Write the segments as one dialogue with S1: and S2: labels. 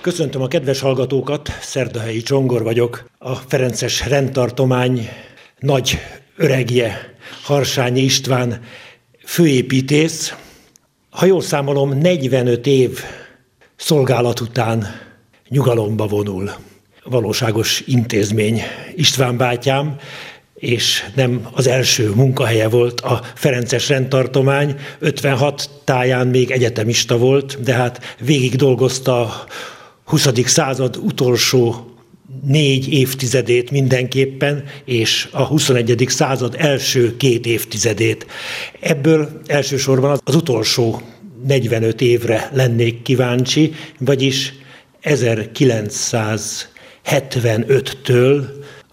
S1: Köszöntöm a kedves hallgatókat, Szerdahelyi Csongor vagyok, a Ferences rendtartomány nagy öregje, Harsányi István főépítész. Ha jól számolom, 45 év szolgálat után nyugalomba vonul. Valóságos intézmény István bátyám, és nem az első munkahelye volt a Ferences rendtartomány. 56 táján még egyetemista volt, de hát végig dolgozta 20. század utolsó négy évtizedét mindenképpen, és a 21. század első két évtizedét. Ebből elsősorban az utolsó 45 évre lennék kíváncsi, vagyis 1975-től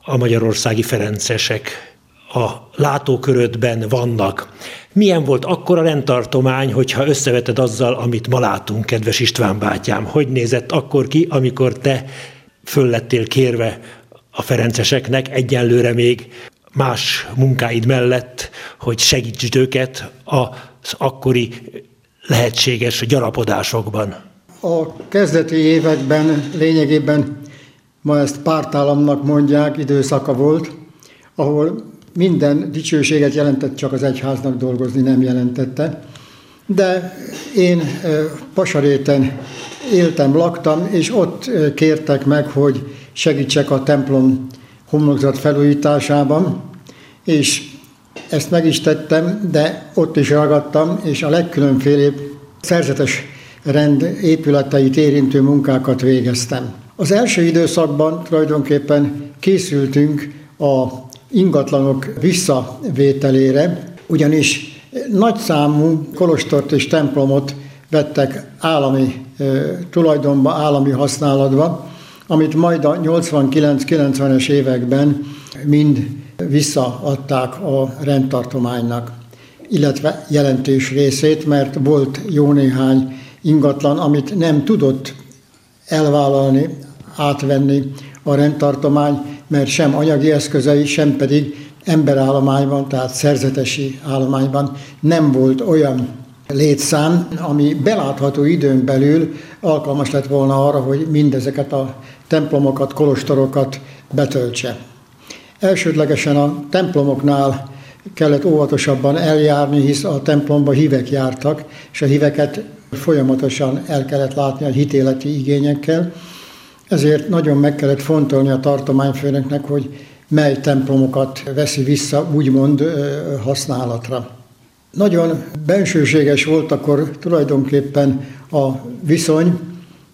S1: a magyarországi ferencesek a látókörödben vannak. Milyen volt akkor a rendtartomány, hogyha összeveted azzal, amit ma látunk, kedves István bátyám? Hogy nézett akkor ki, amikor te föllettél kérve a ferenceseknek egyenlőre még más munkáid mellett, hogy segítsd őket az akkori lehetséges gyarapodásokban?
S2: A kezdeti években lényegében ma ezt pártállamnak mondják, időszaka volt, ahol minden dicsőséget jelentett, csak az egyháznak dolgozni nem jelentette. De én Pasaréten éltem, laktam, és ott kértek meg, hogy segítsek a templom homlokzat felújításában, és ezt meg is tettem, de ott is ragadtam, és a legkülönfélébb szerzetes rend épületeit érintő munkákat végeztem. Az első időszakban tulajdonképpen készültünk a ingatlanok visszavételére, ugyanis nagyszámú kolostort és templomot vettek állami tulajdonba, állami használatba, amit majd a 89-90-es években mind visszaadták a rendtartománynak, illetve jelentős részét, mert volt jó néhány ingatlan, amit nem tudott elvállalni, átvenni a rendtartomány, mert sem anyagi eszközei, sem pedig emberállományban, tehát szerzetesi állományban nem volt olyan létszám, ami belátható időn belül alkalmas lett volna arra, hogy mindezeket a templomokat, kolostorokat betöltse. Elsődlegesen a templomoknál kellett óvatosabban eljárni, hisz a templomba hívek jártak, és a híveket folyamatosan el kellett látni a hitéleti igényekkel. Ezért nagyon meg kellett fontolni a tartományfőnöknek, hogy mely templomokat veszi vissza, úgymond használatra. Nagyon bensőséges volt akkor tulajdonképpen a viszony,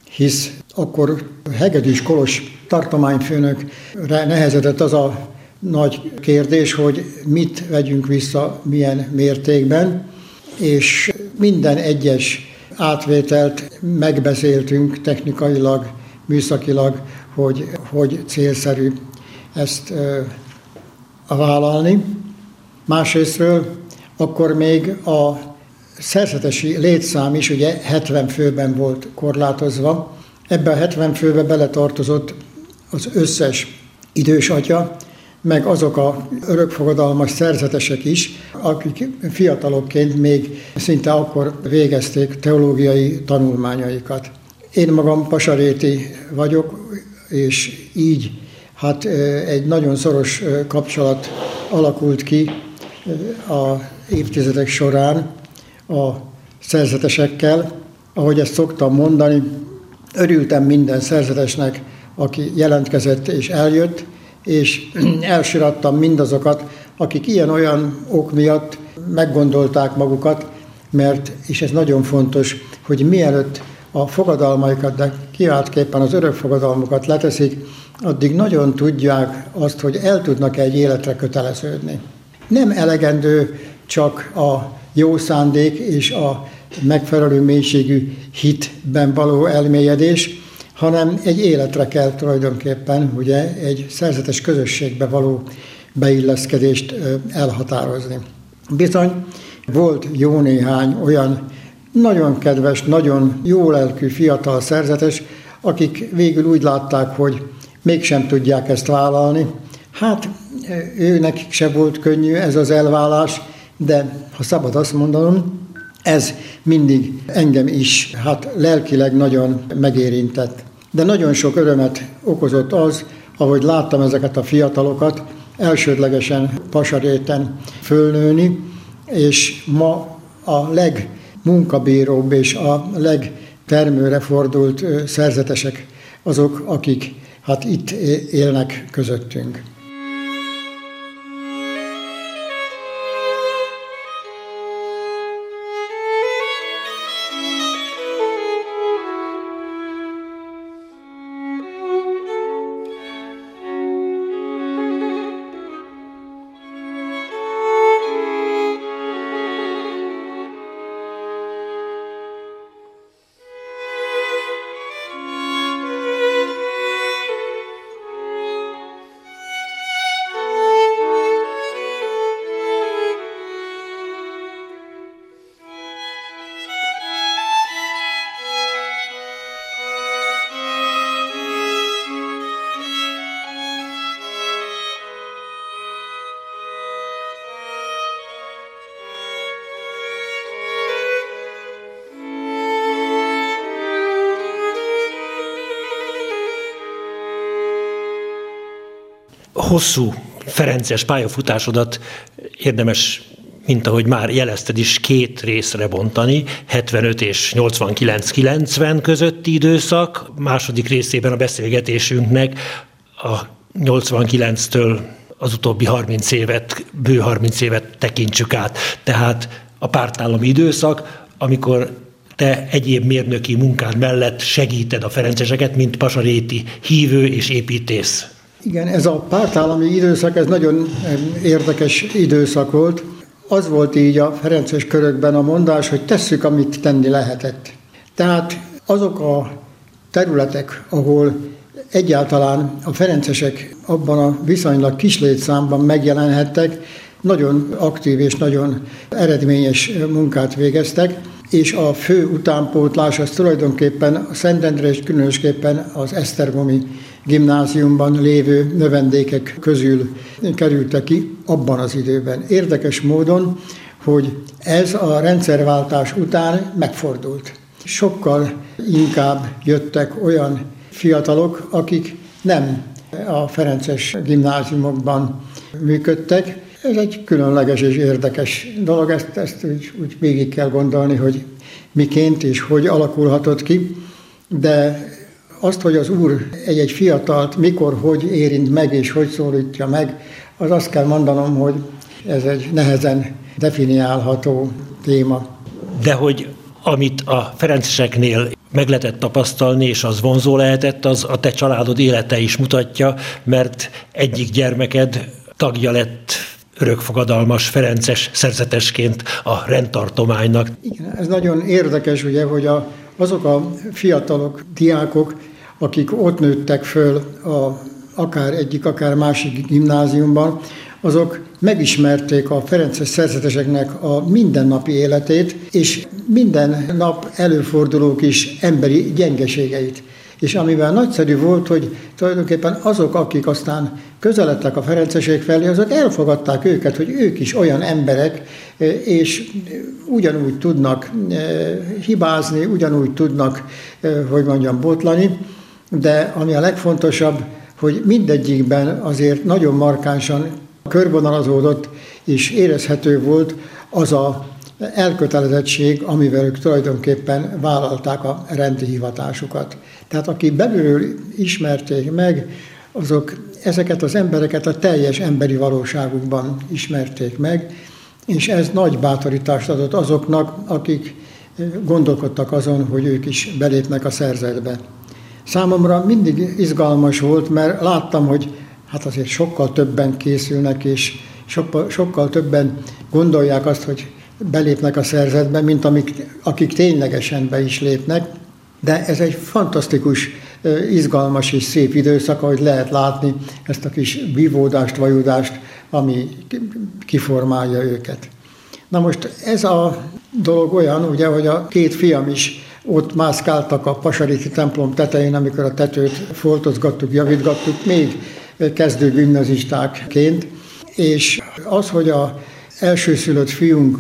S2: hisz akkor Hegedűs Kolos tartományfőnökre nehezedett az a nagy kérdés, hogy mit vegyünk vissza, milyen mértékben, és minden egyes átvételt megbeszéltünk technikailag, műszakilag, hogy, hogy célszerű ezt a vállalni. Másrésztről akkor még a szerzetesi létszám is ugye 70 főben volt korlátozva. Ebbe a 70 főbe beletartozott az összes idős atya, meg azok a örökfogadalmas szerzetesek is, akik fiatalokként még szinte akkor végezték teológiai tanulmányaikat. Én magam pasaréti vagyok, és így hát egy nagyon szoros kapcsolat alakult ki a évtizedek során a szerzetesekkel. Ahogy ezt szoktam mondani, örültem minden szerzetesnek, aki jelentkezett és eljött, és elsirattam mindazokat, akik ilyen-olyan ok miatt meggondolták magukat, mert, és ez nagyon fontos, hogy mielőtt a fogadalmaikat, de kiváltképpen az örök fogadalmukat leteszik, addig nagyon tudják azt, hogy el tudnak egy életre köteleződni. Nem elegendő csak a jó szándék és a megfelelő mélységű hitben való elmélyedés, hanem egy életre kell tulajdonképpen ugye egy szerzetes közösségbe való beilleszkedést elhatározni. Bizony volt jó néhány olyan nagyon kedves, nagyon jó lelkű fiatal szerzetes, akik végül úgy látták, hogy mégsem tudják ezt vállalni. Hát ő nekik se volt könnyű ez az elvállás, de ha szabad azt mondanom, ez mindig engem is hát lelkileg nagyon megérintett. De nagyon sok örömet okozott az, ahogy láttam ezeket a fiatalokat, elsődlegesen pasaréten fölnőni, és ma a legmunkabíróbb és a legtermőre fordult szerzetesek azok, akik hát itt élnek közöttünk.
S1: Hosszú Ferences pályafutásodat érdemes mint ahogy már jelezted is, két részre bontani, 75 és 89-90 közötti időszak. Második részében a beszélgetésünknek a 89-től az utóbbi 30 évet, bő 30 évet tekintsük át. Tehát a pártállami időszak, amikor te egyéb mérnöki munkád mellett segíted a ferenceseket, mint pasaréti hívő és építész.
S2: Igen, ez a pártállami időszak, ez nagyon érdekes időszak volt. Az volt így a Ferences körökben a mondás, hogy tesszük, amit tenni lehetett. Tehát azok a területek, ahol egyáltalán a ferencesek abban a viszonylag kis létszámban megjelenhettek, nagyon aktív és nagyon eredményes munkát végeztek, és a fő utánpótlás az tulajdonképpen a Szentendre és különösképpen az Esztergomi gimnáziumban lévő növendékek közül kerültek ki abban az időben. Érdekes módon, hogy ez a rendszerváltás után megfordult. Sokkal inkább jöttek olyan fiatalok, akik nem a Ferences gimnáziumokban működtek. Ez egy különleges és érdekes dolog, ezt, ezt úgy, úgy végig kell gondolni, hogy miként és hogy alakulhatott ki, de azt, hogy az Úr egy-egy fiatalt mikor, hogy érint meg és hogy szólítja meg, az azt kell mondanom, hogy ez egy nehezen definiálható téma.
S1: De hogy amit a Ferenceseknél meg lehetett tapasztalni, és az vonzó lehetett, az a te családod élete is mutatja, mert egyik gyermeked tagja lett örökfogadalmas Ferences szerzetesként a rendtartománynak.
S2: Igen, ez nagyon érdekes, ugye, hogy a, azok a fiatalok, diákok, akik ott nőttek föl a, akár egyik, akár másik gimnáziumban, azok megismerték a Ferences szerzeteseknek a mindennapi életét, és minden nap előforduló kis emberi gyengeségeit. És amivel nagyszerű volt, hogy tulajdonképpen azok, akik aztán közeledtek a Ferenceség felé, azok elfogadták őket, hogy ők is olyan emberek, és ugyanúgy tudnak eh, hibázni, ugyanúgy tudnak, eh, hogy mondjam, botlani, de ami a legfontosabb, hogy mindegyikben azért nagyon markánsan körbonalazódott és érezhető volt az a elkötelezettség, amivel ők tulajdonképpen vállalták a rendi hivatásukat. Tehát aki belülről ismerték meg, azok ezeket az embereket a teljes emberi valóságukban ismerték meg, és ez nagy bátorítást adott azoknak, akik gondolkodtak azon, hogy ők is belépnek a szerzetbe. Számomra mindig izgalmas volt, mert láttam, hogy hát azért sokkal többen készülnek, és sokkal, sokkal többen gondolják azt, hogy belépnek a szerzetbe, mint amik, akik ténylegesen be is lépnek. De ez egy fantasztikus, izgalmas és szép időszak, ahogy lehet látni ezt a kis vívódást, vajudást, ami kiformálja őket. Na most ez a dolog olyan, ugye, hogy a két fiam is ott mászkáltak a Pasariti templom tetején, amikor a tetőt foltozgattuk, javítgattuk, még kezdő gimnazistákként, és az, hogy a elsőszülött fiunk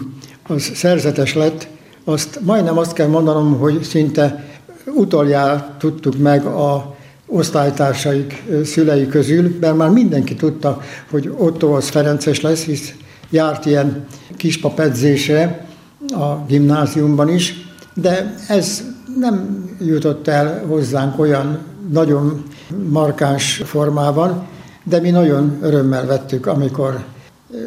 S2: az szerzetes lett, azt majdnem azt kell mondanom, hogy szinte utoljára tudtuk meg a osztálytársaik szülei közül, mert már mindenki tudta, hogy Otto az Ferences lesz, hisz járt ilyen kispap edzésre a gimnáziumban is, de ez nem jutott el hozzánk olyan nagyon markáns formában, de mi nagyon örömmel vettük, amikor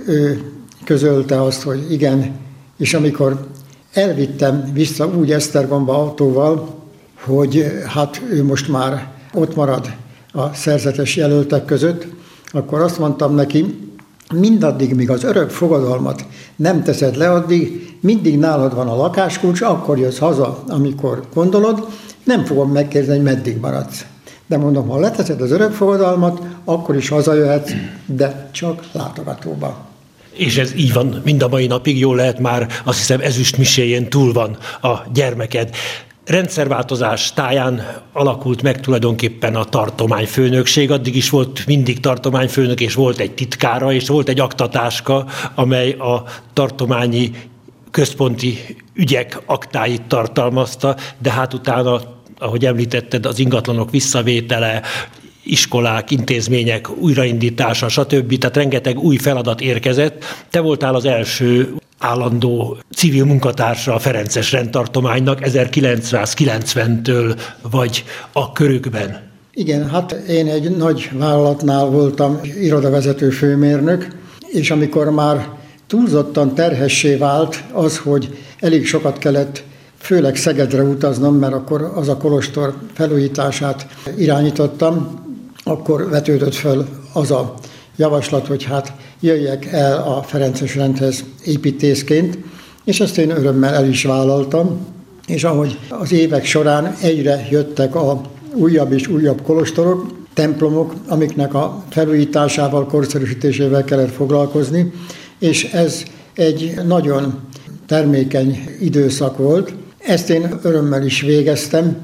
S2: ő közölte azt, hogy igen, és amikor elvittem vissza úgy Esztergomba autóval, hogy hát ő most már ott marad a szerzetes jelöltek között, akkor azt mondtam neki, mindaddig, míg az örök fogadalmat nem teszed le, addig mindig nálad van a lakáskulcs, akkor jössz haza, amikor gondolod, nem fogom megkérdezni, hogy meddig maradsz. De mondom, ha leteszed az örök fogadalmat, akkor is hazajöhetsz, de csak látogatóba.
S1: És ez így van mind a mai napig, jól lehet már, azt hiszem ezüstmiséjén túl van a gyermeked rendszerváltozás táján alakult meg tulajdonképpen a tartományfőnökség. Addig is volt mindig tartományfőnök, és volt egy titkára, és volt egy aktatáska, amely a tartományi központi ügyek aktáit tartalmazta, de hát utána, ahogy említetted, az ingatlanok visszavétele, iskolák, intézmények újraindítása, stb. Tehát rengeteg új feladat érkezett. Te voltál az első állandó civil munkatársa a Ferences rendtartománynak 1990-től vagy a körükben.
S2: Igen, hát én egy nagy vállalatnál voltam irodavezető főmérnök, és amikor már túlzottan terhessé vált az, hogy elég sokat kellett főleg Szegedre utaznom, mert akkor az a kolostor felújítását irányítottam, akkor vetődött föl az a javaslat, hogy hát jöjjek el a Ferences rendhez építészként, és ezt én örömmel el is vállaltam, és ahogy az évek során egyre jöttek a újabb és újabb kolostorok, templomok, amiknek a felújításával, korszerűsítésével kellett foglalkozni, és ez egy nagyon termékeny időszak volt. Ezt én örömmel is végeztem.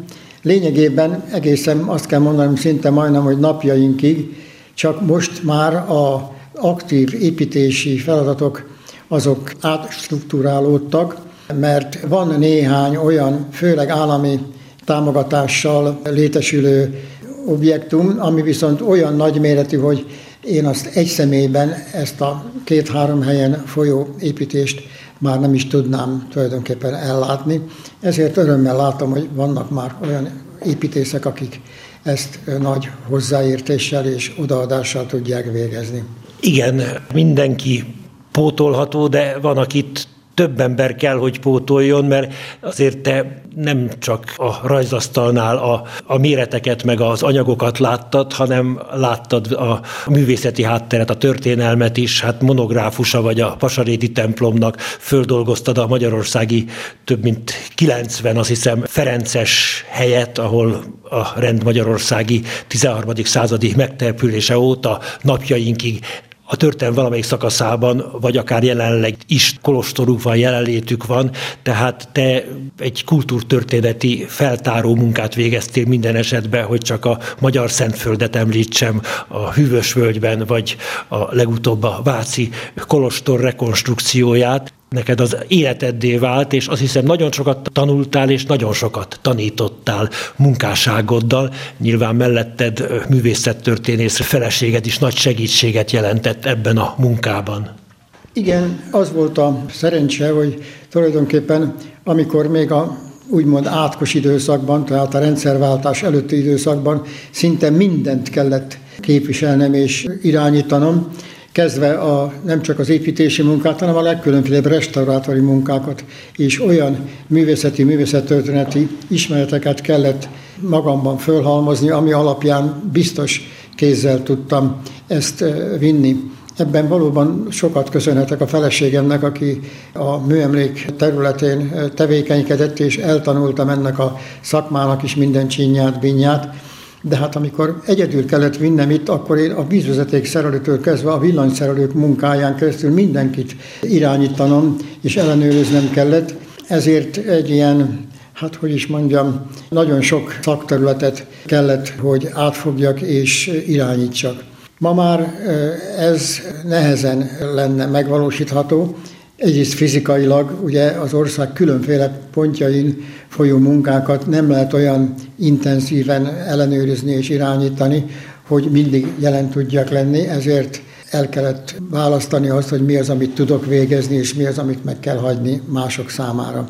S2: Lényegében egészen azt kell mondanom, szinte majdnem, hogy napjainkig, csak most már a aktív építési feladatok azok átstruktúrálódtak, mert van néhány olyan, főleg állami támogatással létesülő objektum, ami viszont olyan nagyméretű, hogy én azt egy személyben, ezt a két-három helyen folyó építést már nem is tudnám tulajdonképpen ellátni. Ezért örömmel látom, hogy vannak már olyan építészek, akik ezt nagy hozzáértéssel és odaadással tudják végezni.
S1: Igen, mindenki pótolható, de van, akit több ember kell, hogy pótoljon, mert azért te nem csak a rajzasztalnál a, a méreteket meg az anyagokat láttad, hanem láttad a művészeti hátteret, a történelmet is, hát monográfusa vagy a Pasaréti templomnak, földolgoztad a magyarországi több mint 90, azt hiszem, Ferences helyet, ahol a rend magyarországi 13. századi megtelepülése óta napjainkig a történelem valamelyik szakaszában, vagy akár jelenleg is kolostoruk van, jelenlétük van, tehát te egy kultúrtörténeti feltáró munkát végeztél minden esetben, hogy csak a Magyar Szentföldet említsem a Hűvösvölgyben, vagy a legutóbb a Váci kolostor rekonstrukcióját neked az életeddé vált, és azt hiszem nagyon sokat tanultál, és nagyon sokat tanítottál munkásságoddal. Nyilván melletted művészettörténész feleséged is nagy segítséget jelentett ebben a munkában.
S2: Igen, az volt a szerencse, hogy tulajdonképpen amikor még a úgymond átkos időszakban, tehát a rendszerváltás előtti időszakban szinte mindent kellett képviselnem és irányítanom, kezdve a, nem csak az építési munkát, hanem a legkülönfélebb restaurátori munkákat, és olyan művészeti, művészettörténeti ismereteket kellett magamban fölhalmozni, ami alapján biztos kézzel tudtam ezt vinni. Ebben valóban sokat köszönhetek a feleségemnek, aki a műemlék területén tevékenykedett, és eltanultam ennek a szakmának is minden csinyát, binyát de hát amikor egyedül kellett vinnem itt, akkor én a vízvezeték szerelőtől kezdve a villanyszerelők munkáján keresztül mindenkit irányítanom és ellenőriznem kellett. Ezért egy ilyen hát hogy is mondjam, nagyon sok szakterületet kellett, hogy átfogjak és irányítsak. Ma már ez nehezen lenne megvalósítható, egyrészt fizikailag, ugye az ország különféle pontjain folyó munkákat nem lehet olyan intenzíven ellenőrizni és irányítani, hogy mindig jelen tudjak lenni, ezért el kellett választani azt, hogy mi az, amit tudok végezni, és mi az, amit meg kell hagyni mások számára.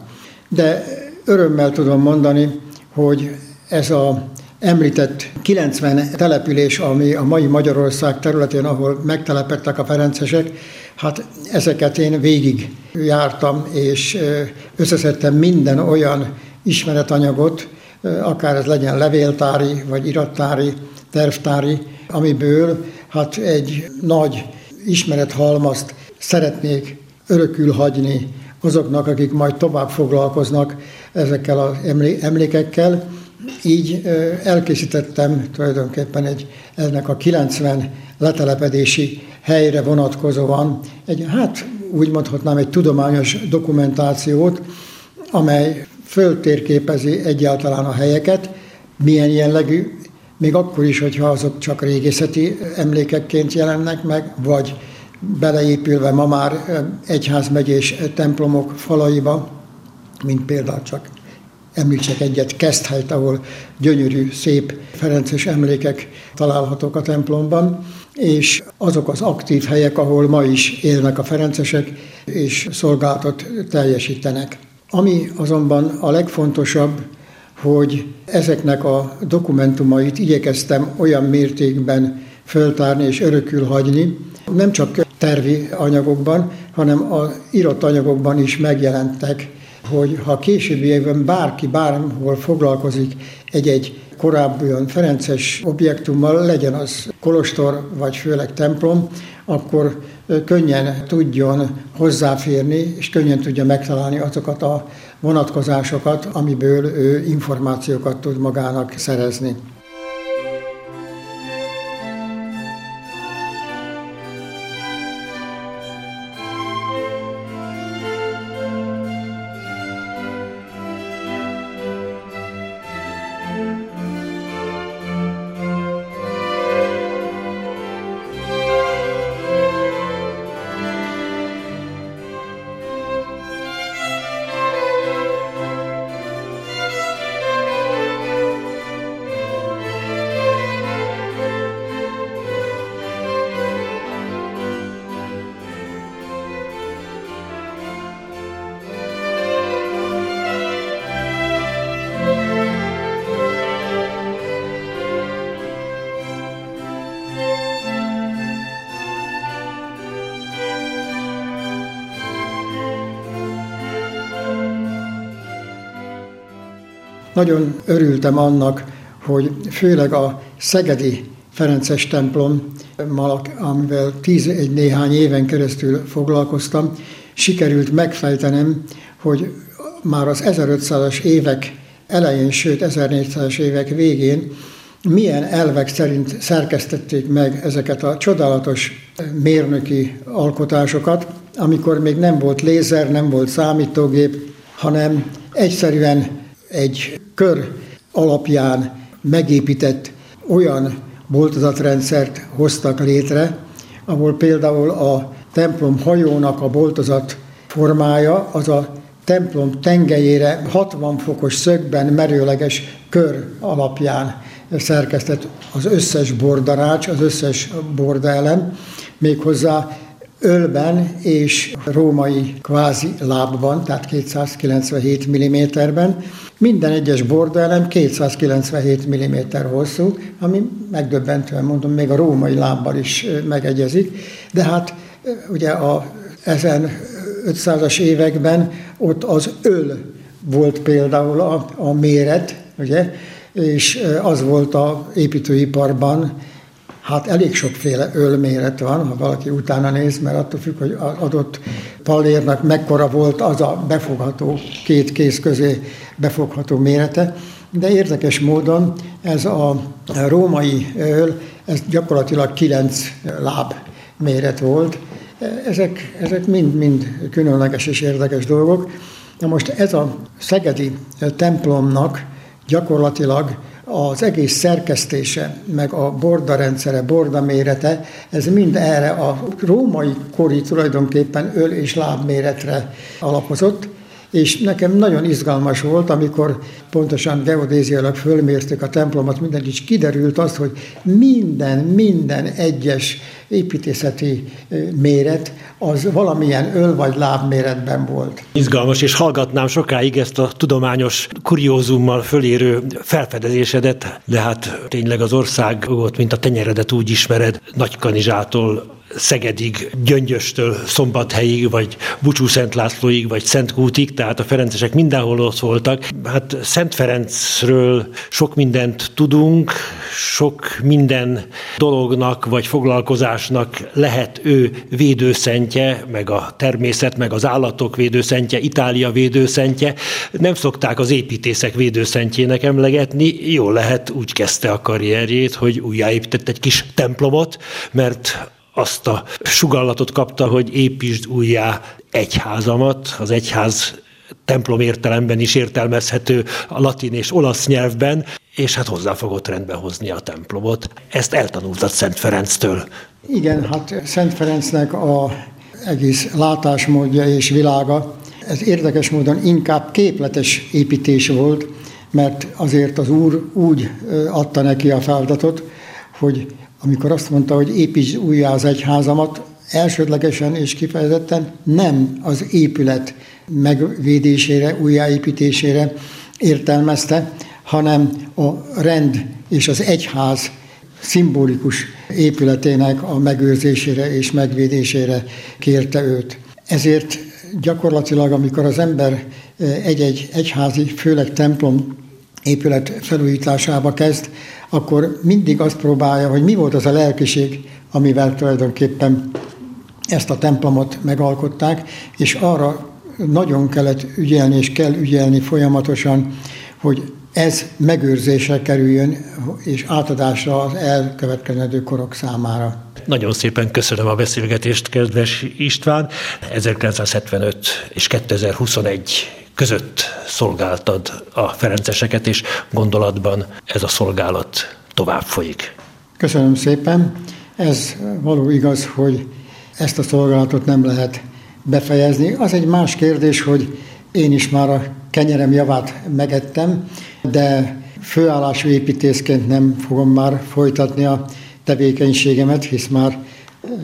S2: De örömmel tudom mondani, hogy ez a említett 90 település, ami a mai Magyarország területén, ahol megtelepettek a ferencesek, hát ezeket én végig jártam, és összeszedtem minden olyan ismeretanyagot, akár ez legyen levéltári, vagy irattári, tervtári, amiből hát egy nagy ismerethalmazt szeretnék örökül hagyni azoknak, akik majd tovább foglalkoznak ezekkel az emlékekkel. Így elkészítettem tulajdonképpen egy, ennek a 90 letelepedési helyre vonatkozóan egy, hát úgy mondhatnám, egy tudományos dokumentációt, amely föltérképezi egyáltalán a helyeket, milyen jellegű, még akkor is, hogyha azok csak régészeti emlékekként jelennek meg, vagy beleépülve ma már egyházmegyés templomok falaiba, mint például csak említsek egyet, Keszthelyt, ahol gyönyörű, szép ferences emlékek találhatók a templomban, és azok az aktív helyek, ahol ma is élnek a ferencesek, és szolgálatot teljesítenek. Ami azonban a legfontosabb, hogy ezeknek a dokumentumait igyekeztem olyan mértékben föltárni és örökül hagyni, nem csak tervi anyagokban, hanem az írott anyagokban is megjelentek, hogy ha későbbi évben bárki bárhol foglalkozik egy-egy korábbi olyan ferences objektummal, legyen az kolostor vagy főleg templom, akkor könnyen tudjon hozzáférni, és könnyen tudja megtalálni azokat a vonatkozásokat, amiből ő információkat tud magának szerezni. Nagyon örültem annak, hogy főleg a Szegedi Ferences templom, amivel tíz egy néhány éven keresztül foglalkoztam, sikerült megfejtenem, hogy már az 1500-as évek elején, sőt 1400-as évek végén milyen elvek szerint szerkesztették meg ezeket a csodálatos mérnöki alkotásokat, amikor még nem volt lézer, nem volt számítógép, hanem egyszerűen egy kör alapján megépített olyan boltozatrendszert hoztak létre, ahol például a templom hajónak a boltozat formája az a templom tengelyére 60 fokos szögben merőleges kör alapján szerkesztett az összes bordarács, az összes bordaelem, méghozzá ölben és római kvázi lábban, tehát 297 mm-ben. Minden egyes bordaelem 297 mm hosszú, ami megdöbbentően mondom, még a római lábbal is megegyezik. De hát ugye a ezen 500-as években ott az öl volt például a, a méret, ugye, és az volt a építőiparban Hát elég sokféle ölméret van, ha valaki utána néz, mert attól függ, hogy adott pallérnak mekkora volt az a befogható, két kéz közé befogható mérete. De érdekes módon ez a római öl, ez gyakorlatilag kilenc láb méret volt. Ezek, ezek mind, mind különleges és érdekes dolgok. Na most ez a szegedi templomnak gyakorlatilag az egész szerkesztése, meg a borda rendszere, borda mérete, ez mind erre a római kori tulajdonképpen öl- és lábméretre alapozott, és nekem nagyon izgalmas volt, amikor pontosan geodéziailag fölmérték a templomot, minden is kiderült az, hogy minden, minden egyes építészeti méret az valamilyen öl- vagy lábméretben volt.
S1: Izgalmas, és hallgatnám sokáig ezt a tudományos kuriózummal fölérő felfedezésedet, de hát tényleg az országot, mint a tenyeredet úgy ismered, Nagykanizsától Szegedig, Gyöngyöstől Szombathelyig, vagy Bucsú Szent Lászlóig, vagy Szentkútig, tehát a ferencesek mindenhol ott voltak. Hát Szent Ferencről sok mindent tudunk, sok minden dolognak vagy foglalkozásnak lehet ő védőszentje, meg a természet, meg az állatok védőszentje, Itália védőszentje. Nem szokták az építészek védőszentjének emlegetni, jól lehet úgy kezdte a karrierjét, hogy újjáépített egy kis templomot, mert azt a sugallatot kapta, hogy építsd újjá egyházamat, az egyház templom értelemben is értelmezhető a latin és olasz nyelvben, és hát hozzá fogott rendbe hozni a templomot. Ezt eltanultad Szent Ferenctől.
S2: Igen, hát Szent Ferencnek a egész látásmódja és világa, ez érdekes módon inkább képletes építés volt, mert azért az Úr úgy adta neki a feladatot, hogy amikor azt mondta, hogy építs újjá az egyházamat, elsődlegesen és kifejezetten nem az épület megvédésére, újjáépítésére értelmezte, hanem a rend és az egyház szimbolikus épületének a megőrzésére és megvédésére kérte őt. Ezért gyakorlatilag, amikor az ember egy-egy egyházi, főleg templom épület felújításába kezd, akkor mindig azt próbálja, hogy mi volt az a lelkiség, amivel tulajdonképpen ezt a templomot megalkották, és arra nagyon kellett ügyelni, és kell ügyelni folyamatosan, hogy ez megőrzésre kerüljön, és átadásra az elkövetkező korok számára.
S1: Nagyon szépen köszönöm a beszélgetést, kedves István. 1975 és 2021 között szolgáltad a ferenceseket, és gondolatban ez a szolgálat tovább folyik.
S2: Köszönöm szépen. Ez való igaz, hogy ezt a szolgálatot nem lehet befejezni. Az egy más kérdés, hogy én is már a kenyerem javát megettem, de főállású építészként nem fogom már folytatni a tevékenységemet, hisz már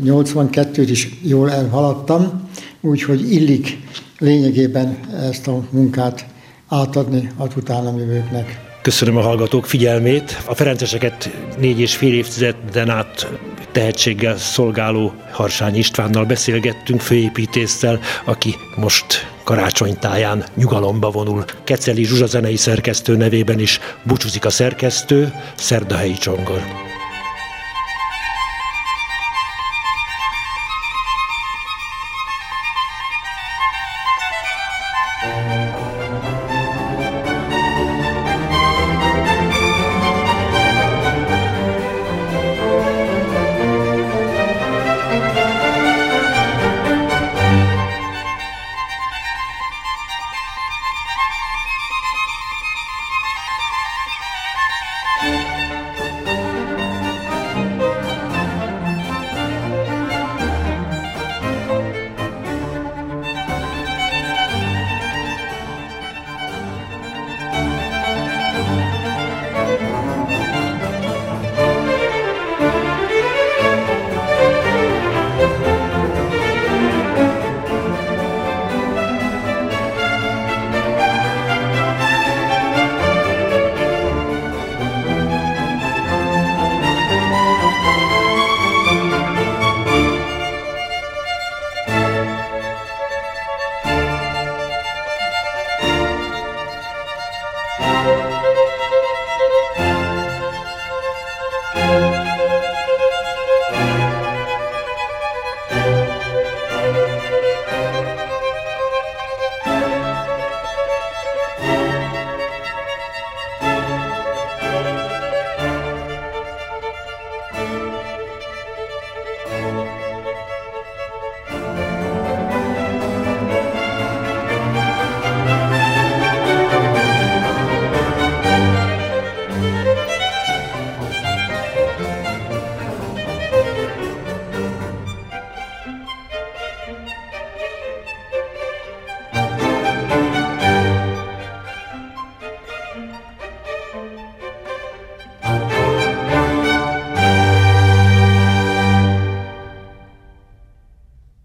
S2: 82-t is jól elhaladtam, úgyhogy illik lényegében ezt a munkát átadni az utánam jövőknek.
S1: Köszönöm a hallgatók figyelmét. A Ferenceseket négy és fél évtizeden át tehetséggel szolgáló Harsány Istvánnal beszélgettünk, főépítéssel, aki most karácsonytáján nyugalomba vonul. Keceli Zsuzsa zenei szerkesztő nevében is búcsúzik a szerkesztő, Szerdahelyi Csongor.